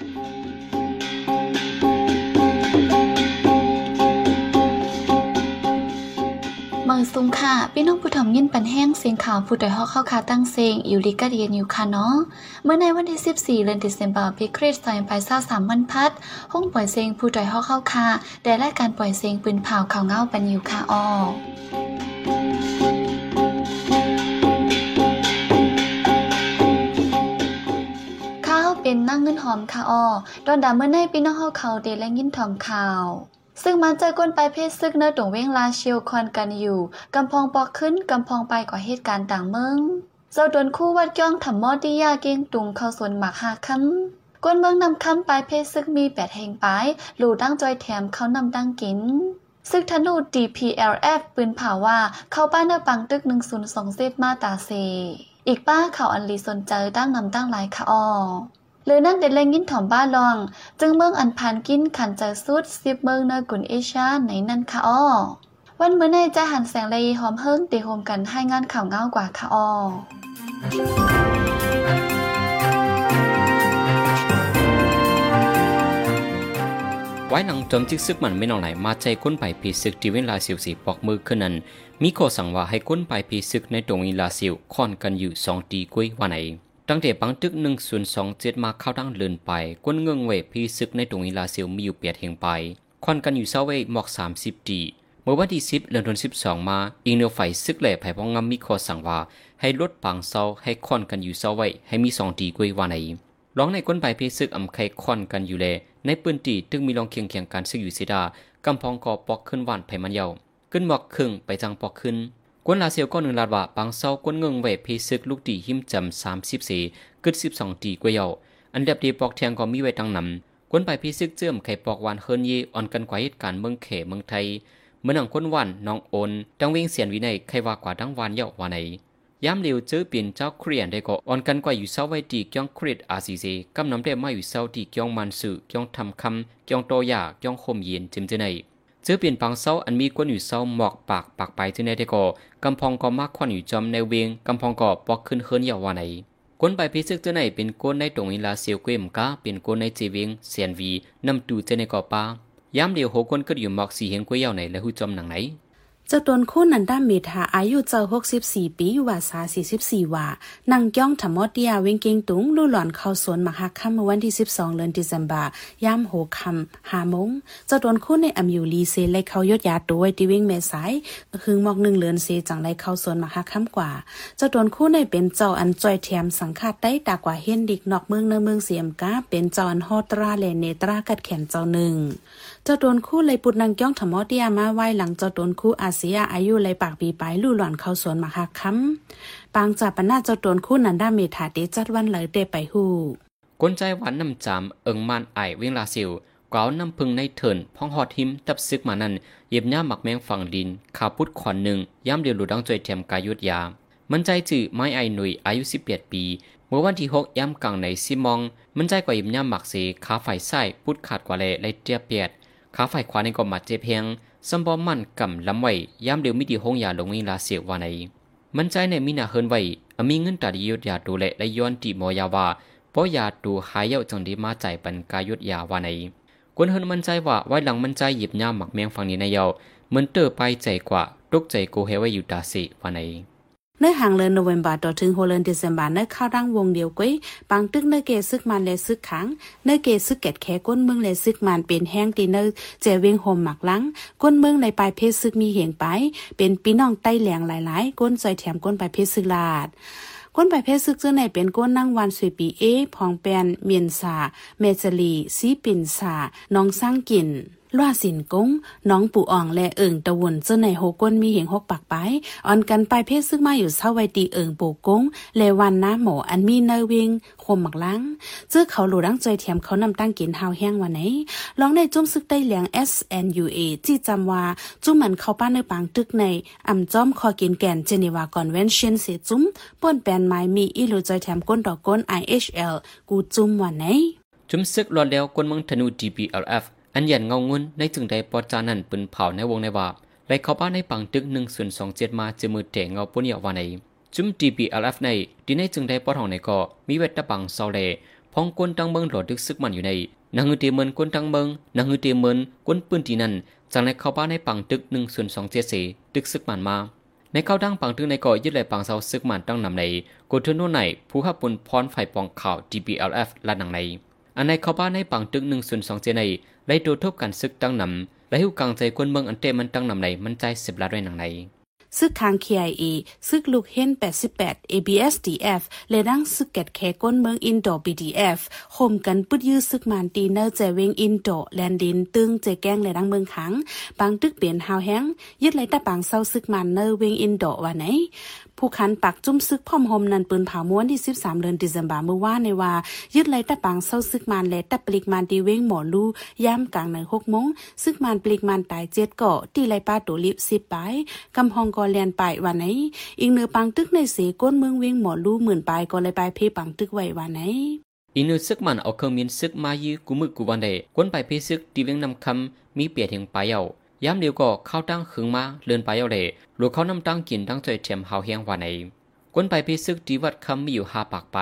มือซุงค่ะ พี่น้องผู้ถ่อมยินปันแห้งเสียงข่าวผู้ต่อยฮอกเข้าคาตั้งเสียงอยู่ลิกาเดียนอยู่ค่ะเนาะเมื่อในวันที่14เดือนธันวาคมปีคริสต์ศักราช23วันพัดห้องปล่อยเสียงผู้ต่อยฮอกเข้าคาแต่รายการปล่อยเสียงปืนเผาข่าวเงาปันอยู่ค่ะอ้อ เป็นนั่งเงินหอมค่ะอ้อดอนดาเมื่อในพี่น้องเฮาเขาเดและยินถอมข่าวซึ่งมันเจอก้นไปเพศซึกเนื้อตรงเว้งลาเชียวคอนกันอยู่กำพองปอกขึ้นกำพองไปก่อเหตุการณ์ต่างเมืองเจ้าโดนคู่วัดย่องทำมอดียาเก่งตุงเข้าสวนหมากหาคันก้นเมืองนำคำปลายเพศซึกมีแปดแห่งปลายหลู่ดั้งจอยแถมเขานำดั้งกิน ซึกธนู DPLF ปืนเผาว่าเข้าป้านเนปังตึก102เซฟมาตาเซ อีกป้าเขาอันลีสนเจอตั้งนำตั้งหลายค่ะออ หรือนั่นเด็ดแรงยินถ่อมบ้านลอง จึงเมืองอันพานกินขันเจอสุดสิบเมืองเนกุนเอเชียในนั่นค่ะอ้อวันเมื่อในจะหันแสงเลยหอมเฮิงตีโฮมกันให้งานข่าวเงากว่าค่ะอ้อไว้หนังจมจิกซึกมันไม่นองไหนมาใจก้นไปพีซึกทีเวลาสิวสีปอกมือขึ้นนั้น มีข้อสั่งว่าให้ก้นไปพีซึกในตรงอีลาสิวค่อนกันอยู่สองตีกุ้ยวันไหน ตั้งแต่ปังตึกหนึ่งส่วนสองเจ็ดมาเข้าดังเลินไปก้นเงืองเวพีซึกในตรงอีลาสิวมีอยู่เปียดเฮงไปค่อนกันอยู่เศร้าเวหมอกสามสิบตีเมื่อวันที่สิบเดือนธันวาคมสิบสองมาอิงเนวไฟซึกแหล่ไผ่พองงำมีข้อสั่งว่า ให้ลดปังเศร้าให้ค่อนกันอยู่เศร้าไว้ให้มีสองตีกุ้ยวันไหนร้องในก้นใบเพซึกอำไข่ค่อนกันอยู่แลในปืนตีตึงมีรองเคียงเคียงการซึกอยู่สิดากำพองกอปอกขึ้นวันไผ่มันเยาขึ้นหมอกครึ่งไปจังปอกขึ้น กวนลาเซียวก็หนึ่งลาดว่าปังเศร้ากวนเงิงเวเพซึกลูกตีหิมจำสามสิบสี่กึดสิบสองตีกว่าเยาอันเดียบดีปอกแทงก็มีไว้ตั้งนำกวนไปเพซึกเจื่อมไข่ปอกวันเฮินเยอ่อนกันกว่าเหตุการณ์เมืองเขเมืองไทยเมื่อหนังก้นวันน้องโอนดังเวงเสียนวินัยใครว่ากว่าดังวันเยาวาไหนย้ำเร็วเจอเปลี่ยนเจ้าเครียนได้ก็อ่อนกันกว่าอยู่เศร้าไว้ตีกียงเครียดอาซีเซกำน้ำได้มาอยู่เศร้าตีกียงมันสื่อกียงทำคำกียงโตยากียงคมเย็นจิมเจไหน จอเปลี่ยนปังเศร้าอันมีกวนอยู่เศร้าหมอกปากปากไปเจอในเดกอกำพองก็มากควันอยู่จอมในเวียงกำพองก็ปอกขึ้นเฮิรนยาวว่าไหนกวนไปพิซึกเจไหนเป็นกวนในตรงอีลาเซียวเกมกาเป็นกวนในจีเวงเสียนวีนำดูเจไหนกอป้าย้ำเดียวโหกวนก็อยู่หมอกสีเหงกวยยาวไหนและหูจอมหนังไหน จ้าตนคู่นันด้าเมธาอายุเจ้า 64 ปีอยู่ว่าสา44 ว่า นางย่องถมอดเดียเวงเกงตุงลู่หลอนเข้าสวนมหาค่ำเมื่อวันที่ 12 เดือนธันวาคมยามโหคำหามงเจ้าตนคู่ในอำอยู่ลีเซเลเข้ายดยาตัวที่เวงแม่สายคึงหมอกหนึ่งเลือนเซจังไลเข้าสวนมหาค่ำกว่าเจ้าตนคู่ในเป็นเจ้าอันจอยแถมสังฆาตได้ตากว่าเฮ็นดิกนอกเมืองเนเมืองเสียมกาเป็นเจ้าอันฮอตราเลเนตรากัดแขนเจ้าหนึ่งจ้าดนคู่เลยปุดนางย่องถมอเดียมาไว้หลังเจ้าดนคู่อาเซียอายุเลยปากปีไปลู่หลอนเข้าสวนมาคักค้ำปางจากปนาเจ้าดนคู่นันด้าเมธาเดจัดวันเลยเดไปหู้กวนใจหวานนำจามเอิงมานไอเวียงลาซิวกล่าวน้ำพึงในเถินพ้องหอดหิมตับซึกมานั้นเย็บหน้าหมักแมงฝังดินขาพุดขอนหนึ่งย่ำเดียวหลุดดังจอยแถมกายุดยา มันใจจื่อไม้ไอหนุ่ยอายุ18ปี เมื่อวันที่6ย่ำกลางในซิมอง มันใจกว่ายิบหน้าหมักเสขาไฟไส้พุดขาดกว่าแลไลเตียเปียด ขาไฟขวาในก็มาเจ็บเพียงสมบอมันกำลำไว้ย่ำเดียวมิดีห้องยาลงวิลาเสียววาในมันใจในมินาเฮินไว้อมีเงินตาดียุดยาดูแลและย้อนตีมอยาว่าเพราะยาดูหายเยาจังดีมาใจปันกายุดยาวาในกวนเฮินมันใจว่าไว้หลังมันใจหยิบย่าหมักเมียงฝั่งนี้ในเยาเหมือนเตอไปใจกว่าตกใจโกเฮไว้อยู่ตาสิวาใน เนื้อหางเลือนโนเวมบาต่อถึงโฮเลนเดซมบาเนื้อข้าวดังวงเดียวกุ้ยปังตึกเนื้อเกซึกมันและซึกขังเนื้อเกซึกแกดแขก้นเมืองและซึกมันเป็นแห้งตีเนื้อเจเวงโฮมหมักลังก้นเมืองในปลายเพศซึกมีเหงไป เป็นปีน้องใต้แหลงหลายๆ ก้นจอยแถมก้นปลายเพศซึกลาดก้นปลายเพศซึกเจ้าไหนเป็นก้นนั่งวันสวยปีเอพองแปนเมียนสาเมจลีซีปินสาน้องสร้างกิน ล่าสินกงน้องปู่อ่องและเอิงตะวนเจ้าในโหก้นมีเหงหกปากไปอ่อนกันไปเพศซึ่งมาอยู่เศร้าไวตีเอิงปู่กงเลวันน้าหมออันมีเนยเวงคมหมักล้างเจ้าเขาหลูดังใจเทียมเขานำตั้งกินหาวแห้งวันไหนลองในจุ้มซึกได้เหลียง SNUA จี้จำว่าจุ้มเหมันเข้าป้านในปางตึกในอ่ำจ้อมคอกินแกนเจนีวาคอนเวนชั่นเสจุ้มป้นแปนไม้มีอีหลูใจแถมก้นดอกก้น IHL กูจุ้มวันไหนจุ้มซึกรอดแล้วกวนเมืองธนู DPLF อันยันเงางุนในจึงใดปอจานันปืนเผาในวงในว่าไรเข้าบ้านในปังตึกหนึ่งส่วนสองเจ็ดมาจะมือเตะเงาปุ่นเยาวาในจุม DPLF ในดีในจึงใดปอทองในก็มีเวทตะปังเซาเลพองกวนตังเมืองหลอดึกซึกมันอยู่ในนางฮือเตเมินกวนตังเมืองนางฮือเตเมินกวนปืนตีนั้นจังในเข้าบ้านในปังตึก1ส่วน2เจเสตึกซึกมันมาในเข้าดังปังตึกในก่อยึดไหลปังเซาซึกมันตั้งนำในกดเทโนไหนผู้ขับปุนพรไฟปองข่าว DBLF ละนังในอันในเข้าบ้านในปังตึก1ส่วน2เจใน ไล่ตัวทบกันซึกตั้งนำและหิวกลางใจกวนเมืองอันเตมันตั้งนำในมันใจ10ละด้วยหนังในซึกคาง KIA ซึกลูกเฮน88 ABSDF และดังซึกแกดแคก้นเมืองอินโด BDF คมกันปึดยื้อซึกมันตีเนอร์เจเวงอินโดแลนดิน ตึงเจแก้งและดังเมืองขังบางตึกเปลี่ยนฮาวแฮงยึดไหลตะปางเศร้าซึกมันเนอร์เวงอินโดว่าไหน ผู้คันปักจุ้มซึกพ่อมหมนันปืนเผาม้วนที่ 13เดือนดิเซมบาเมื่อว่าในว่า ยึดไหลตะปังเศร้าซึกมันและตะปลิกมันดีเว้งหมอลู่ย่ำกลางในหกโมงซึกมันปลิกมันตายเจ็ดเกาะตีไหลป้าตัวลิบสิบไปกำฮองกอเลียนไปวันไหนอีกเนื้อปังตึกในเสก้นเมืองเว้งหมอลู่หมื่นไปก็เลยไปเพปังตึกไว้วันไหนอินูซึกมันเอาเครื่องมินซึกมายื้อกุมึกกุวันเดกวนไปเพซึกตีเว้งนำคำมีเปียเถึงไปเยา ย้ำเดียวก็เข้าตั้งขึงมาเลื่อนไปเอาเลยหรือเขานำตั้งกินตั้งใจเทียมเฮาเฮียงวันไหนกวนไปพิซึกดีวัดคำมีอยู่ห้าปากไป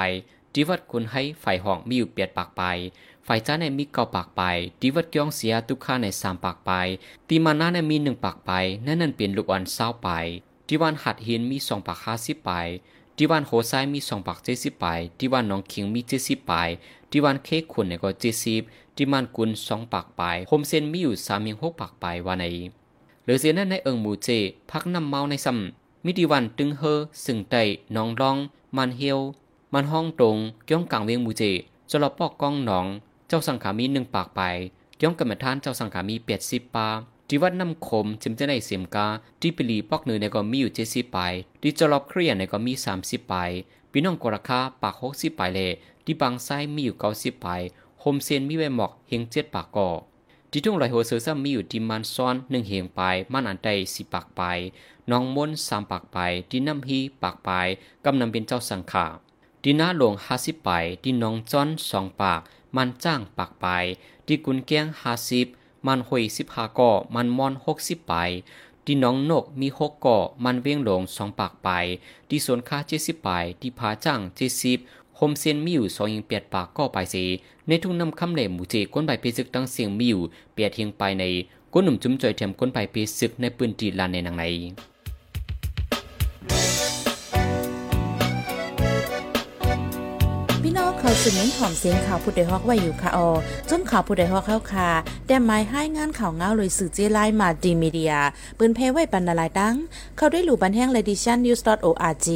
ดีวัดคุณให้ฝ่ายห้องมีอยู่เปียดปากไปฝ่ายจ้าในมีเก้าปากไปดีวัดย่องเสียทุกข้าในสามปากไปตีมานาในมีหนึ่งปากไปนั่นนั่นเปลี่ยนลูกอ่อนเศร้าไปดีวันหัดหินมีสองปากห้าสิบไปดีวันโหไซมีสองปากเจ็ดสิบไปดีวันน้องคิงมีเจ็ดสิบไป ดีวันเคขุนในก็เจ็ดสิบดีมันกุลสองปากไปโฮมเซนมีอยู่สามยังหกปากไปวันไหนหรือเสียนั่นในเอิงหมูเจ พักน้ำเมาในซ้ำมิดีวันตึงเฮอสึงไตน้องร้อง มันเฮียวมันห้องตรงก้องกลางเวียงมูเจจะรอปอกกองหนอง เจ้าสังขามีหนึ่งปากไปก้องกรรมฐานเจ้าสังขามีเปียดสิบปาจีวัดน้ำคมจิมจะได้เสียมกาที่ปิลีปอกเนือในก็มีอยู่เจ็ดสิบไปที่จะรอบเครียนในก็มีสามสิบไปพี่น้องกราคาปากหกสิบไปเลย ที่บางไซมีอยู่เก้าสิบไปโฮมเซียนมีไว้หมอกเฮงเจ็ดปากก่อที่ทุ่งไหลหัวเสือซ้ำมีอยู่ที่มันซ้อนหนึ่งเหงไปมันอันใดสิปากไปน้องมนสามปากไปที่น้ำฮีปากไปกำนำเป็นเจ้าสังขาที่น้าหลวงห้าสิบไปที่น้องจ้อนสองปาก มันจ้างปากไปที่กุนเกียงห้าสิบมันหวยสิบห้าก่อมันมอนหกสิบไปที่น้องนกมีหกก่อมันเวียงหลงสองปากไปที่สวนค้าเจ็ดสิบไปที่ผาจ้างเจ็ดสิบ โฮมเซียนมีอยู่สองยิงเปียดปากก็ไปสีในทุ่งนำคำเหล่หมูเจก้นใบปีซึกตั้งเสียงมิวเปียดเทียงไปในก้นหนุ่มจุ้มจอยเทียมก้นใบปีซึกในปืนจีลานในนางใน เขาสืบเน้นหอมเสียงข่าวผู้ใดฮอกไว้อยู่ค่ะออจนข่าวผู้ใดฮอกเข้าค่ะแต่หมายให้งานข่าวเงาเลยสื่อเจไลมาดีมีเดียปืนเพไว้บรรณาลายดัง เขาได้หลู่บันแห้ง ledition news org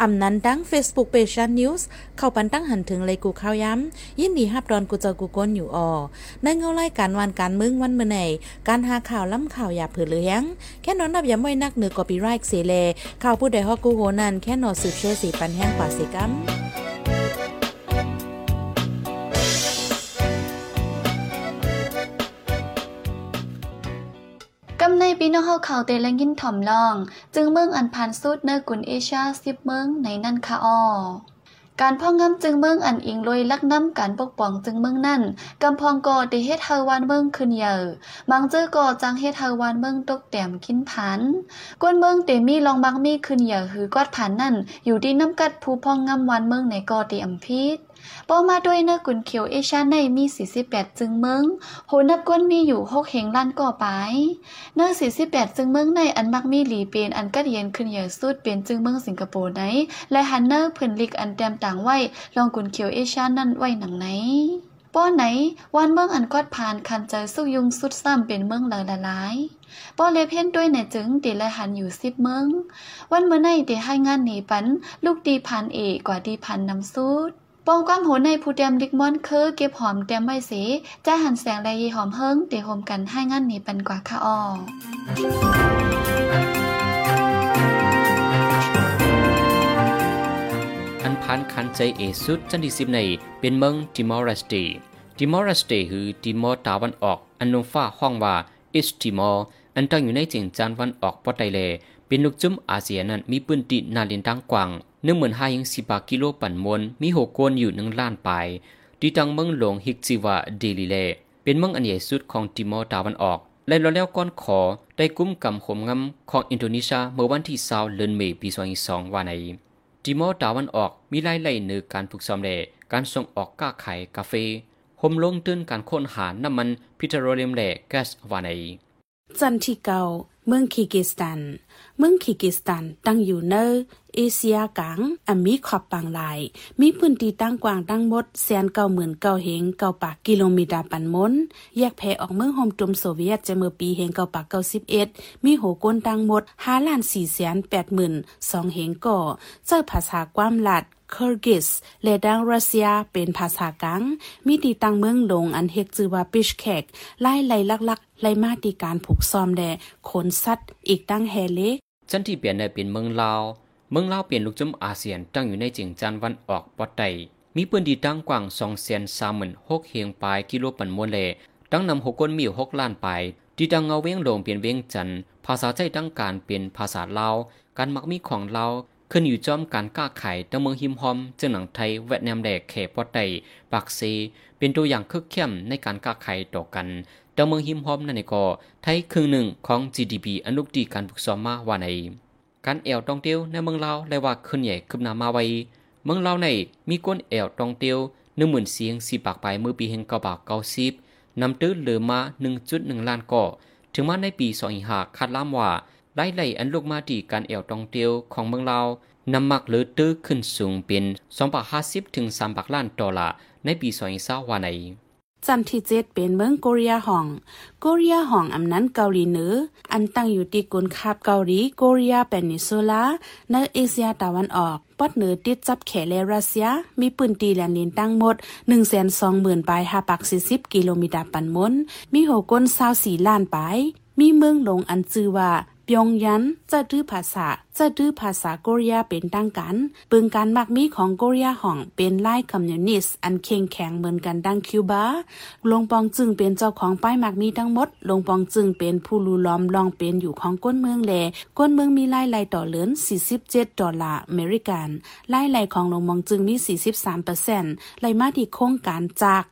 อำนั้นดัง Facebook page news เข้าปันตั้งหันถึงเลยกูข้าวย้ำยินดีฮับดอนกูเจอกูก้นอยู่ออในเงาไล่การวันการมึงวันเมื่อไหนการหาข่าวล้ำข่าวอย่าเผือเลี้ยงแค่นอนนับย้ำไว้นักเหนือกอปีไรค์เสเลข่าวผู้ใดฮอกกูโหนันแค่นอสืบเชื่อสีปันแห้งกว่าสิกัม ในปีน้องเฮาเขาเตและยินถ่อมลอง จึงเมืองอันพันสุดเนกุนเอเชียสิบเมืองในนั่นค่ะอ้อการพ่องงำจึงเมืองอันอิงลอยลักน้ำการปกป้องจึงเมืองนั่นกำพองก่อได้เฮ็ดเฮาวานเมืองขึ้นเยอะบางเจอก่อจังเฮ็ดเฮาวานเมืองตกแต้มกินผันกวนเมืองเตมีลองบังมีขึ้นเยอะหือกอดผันนั่นอยู่ดีน้ำกัดผู้พ่องงำวานเมืองในก่อเตอำพิษ ป้อมาด้วยเนื้อกุนเขียวเอชาในมี 48 จึงเมืองโหนับก้นมีอยู่6เฮงล้านก่อไป เนื้อ48 จึงเมืองในอันมักมีหลีเป็นอันกัดเย็นขึ้นเยอะสุดเป็นจึงเมืองสิงคโปร์ไหน และฮันเนอร์เพิ่นลิกอันแตมต่างไว้ลองกุนเขียวเอชานั่นไว้หนังไหนป้อไหนวันเมืองอันกอดผ่านคันใจอสู้ยุงสุดซ้ำเป็นเมืองหลายหลายป้อเลเพ่นด้วยในจึงตีละหันอยู่สิบเมือง วันเมื่อในตีให้งานหนีปัน ลูกตีพันเอกกว่าตีพันนำสุด ปองความโหในผู้เตรียมลิกมอนคือเก็บหอมเตรียมไว้สีจ้หันแสงและยีหอมเฮิงเตะโฮมกันให้งานนี้ปันกว่าค่ะอออันพันคันใจเอสุดจันดีสิบในเป็นเมืองติมอร์รสตีติมอร์รสตีคือติมอร์ตาวันออก อันนงฟ้าห้องว่าอิสติมอร์อันตั้งอยู่ในจิงจานวันออกปอไตเลเป็นลูกจุ้มอาเซียนนั้นมีปืนตินาลินดังกว่าง หนึ่งหมื่นห้ายังสิบากิโลปั่นมวนมีหกคนอยู่หนึ่งล้านไปดีตังเมืองหลวงฮิกจิวาเดลิเล เป็นเมืองอันใหญ่สุดของติมอร์ตาวันออก และเราแล้วก้อนขอได้กุ้มกำขมงำของอินโดนีเซียเมื่อวันที่20เดือนเมษายนปี2022ว่าในติมอร์ตาวันออกมีไล่ไล่เนือการฝึกซ้อมแลการส่งออกก้าไข่กาแฟหมลงตื้นการค้นหาน้ำมันพิโตรเลียมแหล่แก๊สวาในจันทีเก่า เมืองคีกิสถาน เมืองคีกิสถานตั้งอยู่เนอเอเชียกลางอมีขอบปางหลาย มีพื้นที่ตั้งกว้างตั้งหมดแสนเก้าหมื่นเก้าเฮงเก้าปากกิโลเมตรปันมนแยกแผ่ออกเมืองโฮมจุมโซเวียตจะเมื่อปีเฮงเก้าปากเก้าสิบเอ็ดมีโหก้นตั้งหมดห้าล้านสี่แสนแปดหมื่นสองเฮงก่อเจ้าภาษาความหลัด คอร์กิสและดังรัสเซียเป็นภาษากลางมีตีตั้งเมืองลงอันเฮกจือว่าปิชแขกไล่ไล่ลักๆไล่มาตีการผูกซ้อมแดขนสัตว์อีกตั้งแฮเล็กจันที่เปลี่ยนได้เป็นเมืองลาวเมืองลาวเปลี่ยนลูกจุ่มอาเซียนตั้งอยู่ในจิงจันวันออกปอดไตมีปืนดีตั้งกว้างสองเซนสามหมื่นหกเฮียงปลายกิโลปันมวลเลตั้งนำหกก้นมีหกล้านปลายที่ดังเงาเว้งลงเปลี่ยนเว้งจันภาษาใจตั้งการเป็นภาษาลาวการมักมีของลาว ขึ้นอยู่จอมการก้าไข่ตั้งเมืองหิมหอมจึงหนังไทยเวียดนามแดกแขปอดไตปากซีเป็นตัวอย่างคึกเข้มในการก้าไข่ต่อกันตั้งเมืองหิมหอมนั่นเองก็ไทยครึ่งหนึ่งของ GDP อนุกดีการฝึกซ้อมมาว่าในการแอวตองเตียวในเมืองลาวและว่าขึ้นใหญ่ขึ้นนามาไวเมืองลาวในมีก้นแอวตองเตียวหนึ่งหมื่นเสียงสี่ปากไปเมื่อปีแห่งเก้าบากเก้าสิบนำตื้อเหลือมาหนึ่งจุดหนึ่งล้านก่อถึงมาในปีสองหาคาดล้ำว่า ไล่ไล่อันลูกมาดีการแอวตองเตียวของเมืองลาวนำมักหรือตื้อขึ้นสูงเป็น250ถึง3บาทล้านดอลลาร์ในปี2020ว่าในจันที่เจ็ดเป็นเมืองโกเรียห่อง โกเรียห่องอำนั้นเกาหลีเหนือ อันตั้งอยู่ที่กุนคาบเกาหลีโกเรียเปนิโซลาในเอเชียตะวันออก ปอดเหนือติดจับแขเลรัสเซีย มีปืนตีแหลนดินตั้งหมด 120,000ปลาย5ปัก 40 กิโลเมตรปันมนมีโหก้น24ล้านปลาย มีเมืองหลงอันชื่อว่า ยองยันจะดื้อภาษา จะดื้อภาษาโกเรียเป็นตั้งกันปึงการมักมีของโกเรียห่องเป็นไล่คอมมิวนิสต์อันเข่งแข็งเหมือนกันดังคิวบาลงปองจึงเป็นเจ้าของป้ายมักมีทั้งหมด ลงปองจึงเป็นผู้ลูล้อมลองเป็นอยู่ของก้นเมืองแลก้นเมืองมีไล่ไล่ต่อเหลือน47ดอลลาร์อเมริกันไล่ไล่ของลงมองจึงมี 43%ไล่มาที่โครงการจาก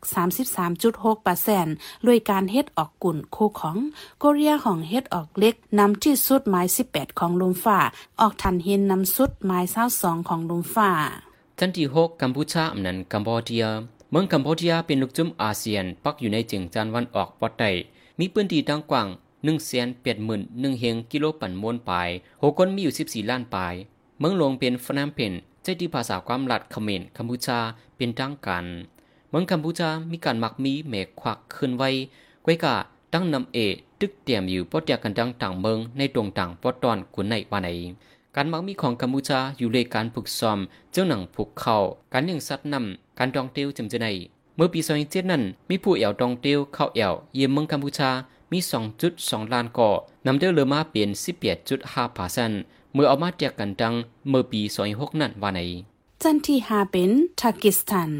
33.6%ด้วยการเฮ็ดออกกุ่นโคของโกเรียของเฮ็ดออกเล็กนำที่สุดไม้18 ของลมฟ้าออกทันเห็นนำสุดไม้เศร้าสองของลมฟ้าจันที่หกกัมพูชาอำนันกัมพูเดีย เมืองกัมพูชาเป็นลูกจุ่มอาเซียน ปักอยู่ในจึงจันวันออกปอดไตมีพื้นที่ดังกว้าง1นึ่งแสนแปดหมื่นหนึ่งเฮงกิโลปันมวนปลายหกคนมีอยู่14ล้านปลาย เมืองหลวงเป็นฟนามเพนใจที่ภาษาความลัดเขมรกัมพูชาเป็นทางการเมืองกัมพูชามีการมักมีเมฆควักขึ้นไว้ไว้กะ ตั้งนำเอตึกเตรียมอยู่ปอดยากันดังต่างเมืองในตรงต่างปอดตอนกุนในวันไหนการมักมีของกัมพูชาอยู่เลการฝึกซ้อม เจ้าหนังผูกเข่าการเลี้ยงสัตว์นำการดองเตียวจำเจในเมื่อปีสองเจ็ดนั้น มีผู้เอวดองเตียวเข้าเอวเยี่ยมเมืองกัมพูชามี2.2ล้านก่อนำเดือเลมาเป็น18.5พาซันเมื่อเอามาเตียกันดังเมื่อปี26นั้นว่าไหนจันที่หาเป็นทากิสถาน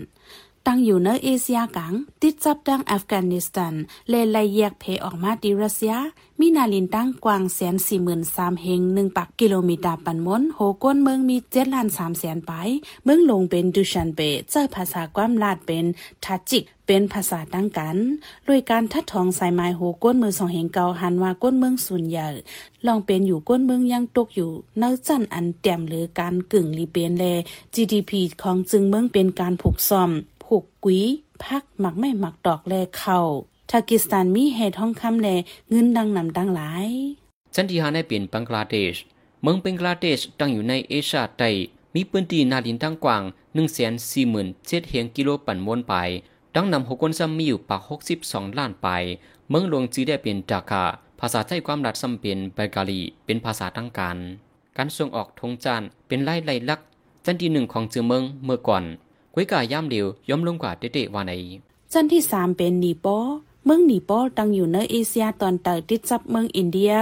ตั้งอยู่ในเอเชียกลางติดจับดังอัฟกานิสถานเลไลแยกเพออกมาดีรัสเซียมีนาลินตั้งกว้างแสนสี่หมื่นสามเฮงหนึ่งปักกิโลเมตรปันมนโหก้นเมืองมีเจ็ดล้านสามแสนไป เมืองลงเป็นดูชันเปเจ้าภาษาความลาดเป็นทัจิกเป็นภาษาตั้งกันโดยการทัดทองสายไม้โหก้นเมืองสองเฮงเกาหันว่าก้นเมืองส่วนใหญ่ลองเป็นอยู่ก้นเมืองยังตกอยู่เนื้อจันอันแต้มหรือการกึ่งรีเปนแล GDP ของจึงเมืองเป็นการผูกซ่อม ผูกกุยพักหมักไม่หมักดอกแลเข้าทากิสถานมีเหตุห้องคำแลเงินดังนำดังหลายฉันที่หาในเป็นบังกลาเทศเมืองบังกลาเทศตั้งอยู่ในเอเชียใต้มีพื้นที่นาดินตั้งกว้าง147,000เฮียงกิโลปันมวนไป ดังนำหกคนซ้ำมีอยู่ปาก62 ล้านไป เมืองหลวงจีได้เป็นจากาภาษาไทยความรัดซ้ำเป็นเบกาลี เป็นภาษาตั้งการ การส่งออกทงจานเป็นไล่ไล่ลักจันที่หนึ่งของจือเมืองเมื่อก่อน กวยกาย่ำเดียวย่อมลงกว่าเตะๆว่าในจันที่สามเป็นนีโปเมืองนีโปตั้งอยู่ในเอเชียตอนใต้ติดจับเมืองอินเดีย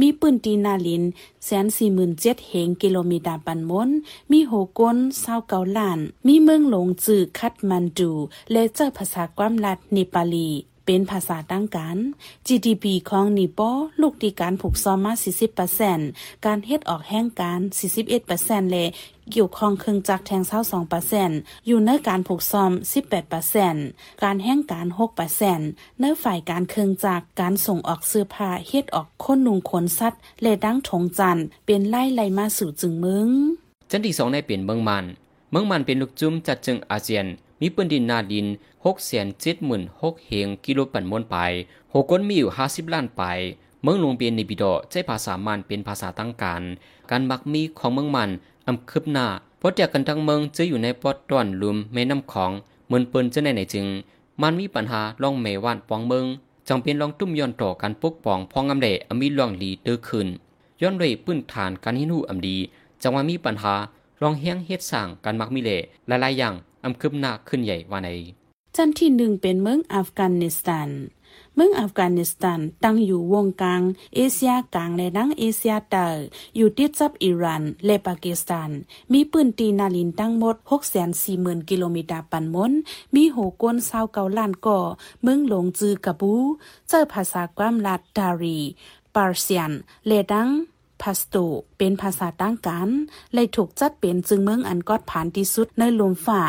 มีปืนตีนาลินแสนสี่หมื่นเจ็ดเหงกิโลเมตรปันมนมีโหกนเศร้าเกาล้าน มีเมืองหลงจือคัดมันดู และเจ้าภาษาความลัดนิปาลี เป็นภาษาตั้งกัน GDP ของนิปอลูกดีการผูกซ้อมมา 40%การเฮ็ดออกแห่งการ 41%และเกี่ยวข้องเครื่องจักรแทงเศร้า2%อร์เซนอยู่ในการผูกซ้อม18%การแห่งการ6%เปอร์เซนเนื้อฝ่ายการเครื่องจักรการส่งออกเสื้อผ้าเฮ็ดออกคนนุงขนสัตว์และดั้งถงจันเป็นไล่ไล่มาสู่จึงมึง จันที่สองในเป็นเมืองมัน เมืองมันเป็นลูกจุ้มจัดจึงอาเซียน มีปืนดินนาดิน6แสน7หมื่น6เฮงกิโลปันมวนไปหกคนมีอยู่50ล้านไป เมืองหลวงเปียนในบิดอใช้ภาษามันเป็นภาษาตั้งการ การมักมีของเมืองมันอำคืบหน้าเพราะจากกันทั้งเมืองจะอยู่ในปอดต้อนลุมแม่น้ำของเหมือนปืนจะในไหนจึง มันมีปัญหาล่องเมว่านปองเมืองจังเป็นลองตุ้มย้อนต่อการปกป้องพองอำเดอมีลองลีเตอขึ้นย้อนด้วยปื้นฐานการหินหูอำดี จังว่ามีปัญหาลองเฮียงเฮ็ดสร้างการมักมีเลหลายๆอย่าง อำคืบหน้าขึ้นใหญ่ว่าในจันที่หนึ่งเป็นเมืองอัฟกานิสถาน เมืองอัฟกานิสถานตั้งอยู่วงกลาง เอเชียกลางและดังเอเชียใต้อยู่ติดกับอิหร่านและปากีสถาน มีปืนตีนาลินทั้งหมด 640,000 กิโลเมตรปันมนมีโหกวนซาวเกาล้านก่อ เมืองหลงจือกะบู เจอภาษาความลัดดารี ปาร์เซียน และดัง พาสโตเป็นภาษาตั้งกันเลยถูกจัดเป็นจึงเมืองอันกอดผ่านที่สุดในลมฝ่า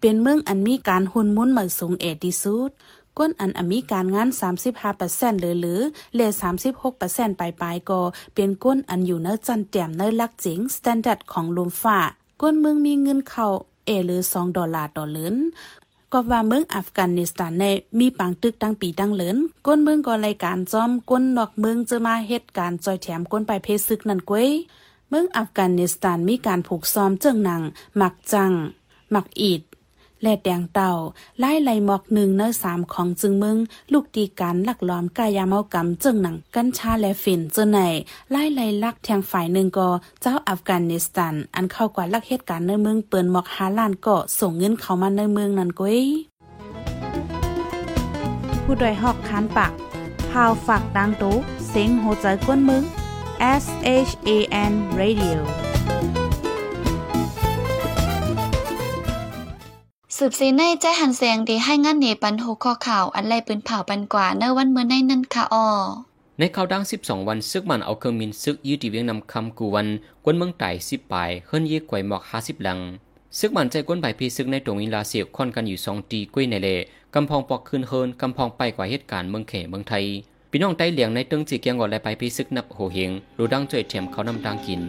เป็นเมืองอันมีการหุ่นมุนเหมือสูงเอที่สุดก้นอันอมีการงาน 35%หรือหรือเล36%ปลายปลายก็เป็นก้นอันอยู่เนื้อจันแต้มเนื้อลักจิงสแตนดาร์ดของลมฝ่า ก้นเมืองมีเงินเข้าเอหรือ 2 ดอลลาร์ต่อเหรี ก็ว่าเมืองอัฟกานิสถานในมีปังตึกตั้งปีตั้งเหลินก้นเมืองก็รายการจอมก้นนอกเมืองจะมาเหตุการณ์จอยแถมก้นไปเพศึกนั่นกวยเมืองอัฟกานิสถานมีการผูกซ้อมเจิงหนังหมักจังหมักอีด และแดงเต่าไล่ไหลหมอกหนึ่งเนื้อสามของจึงมึง ลูกตีการลักล้อมกายาเมากรรมจึงหนังกัญชาและฝิ่นเจนไหนไล่ไหลลักแทงฝ่ายหนึ่งก็เจ้าอัฟกานิสถาน อันเข้ากว่าลักเหตุการณ์ในเมืองเปินหมอกฮาลานก็ส่งเงินเข้ามาในเมืองนั่นก้ยผู้ดยหอกคานปากพาวฝากดังตู้เซ็งโหใจกวนมึง S H A N Radio สืบซีในใจหันเสียงดีให้งานเนปันโหข้อข่าว อันไรปืนเผาปันกว่าเนวันเมื่อในนั่นค่ะออในข่าวดัง 12 วันซึกมันเอาเครื่องมินซึกยืดที่เวียงนำคำกูวันกวนเมืองไต่สิบปลายเฮิรนเยี่ยกวยหมอก50หลัง ซึกมันใจกวนใบพีซึกในตรงวิลาเสียค่อนกันอยู่สองตีกุ้ยในเลกำพองปอกคืนเฮิรนกำพองไปกว่าเหตุการณ์เมืองเขเมืองไทยพี่น้องใต้เหลียงในตึงจีเกียงกอดและไปพีซึกนับโหเฮงรูดังจ่วยเทียมเขานำดังกิน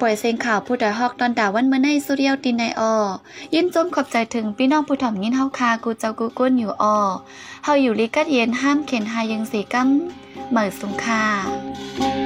ปล่อยเสียงข่าวผู้ใดฮอกตอนดาวันเมื่อในสุเรียวตินในออยินจมขอบใจถึงพี่น้องผู้ถ่อมยินเฮาคากูเจ้ากูก้นอยู่ออเฮาอยู่ลิกัดเย็นห้ามเข็นหายังสีกัมเหมือสุงคา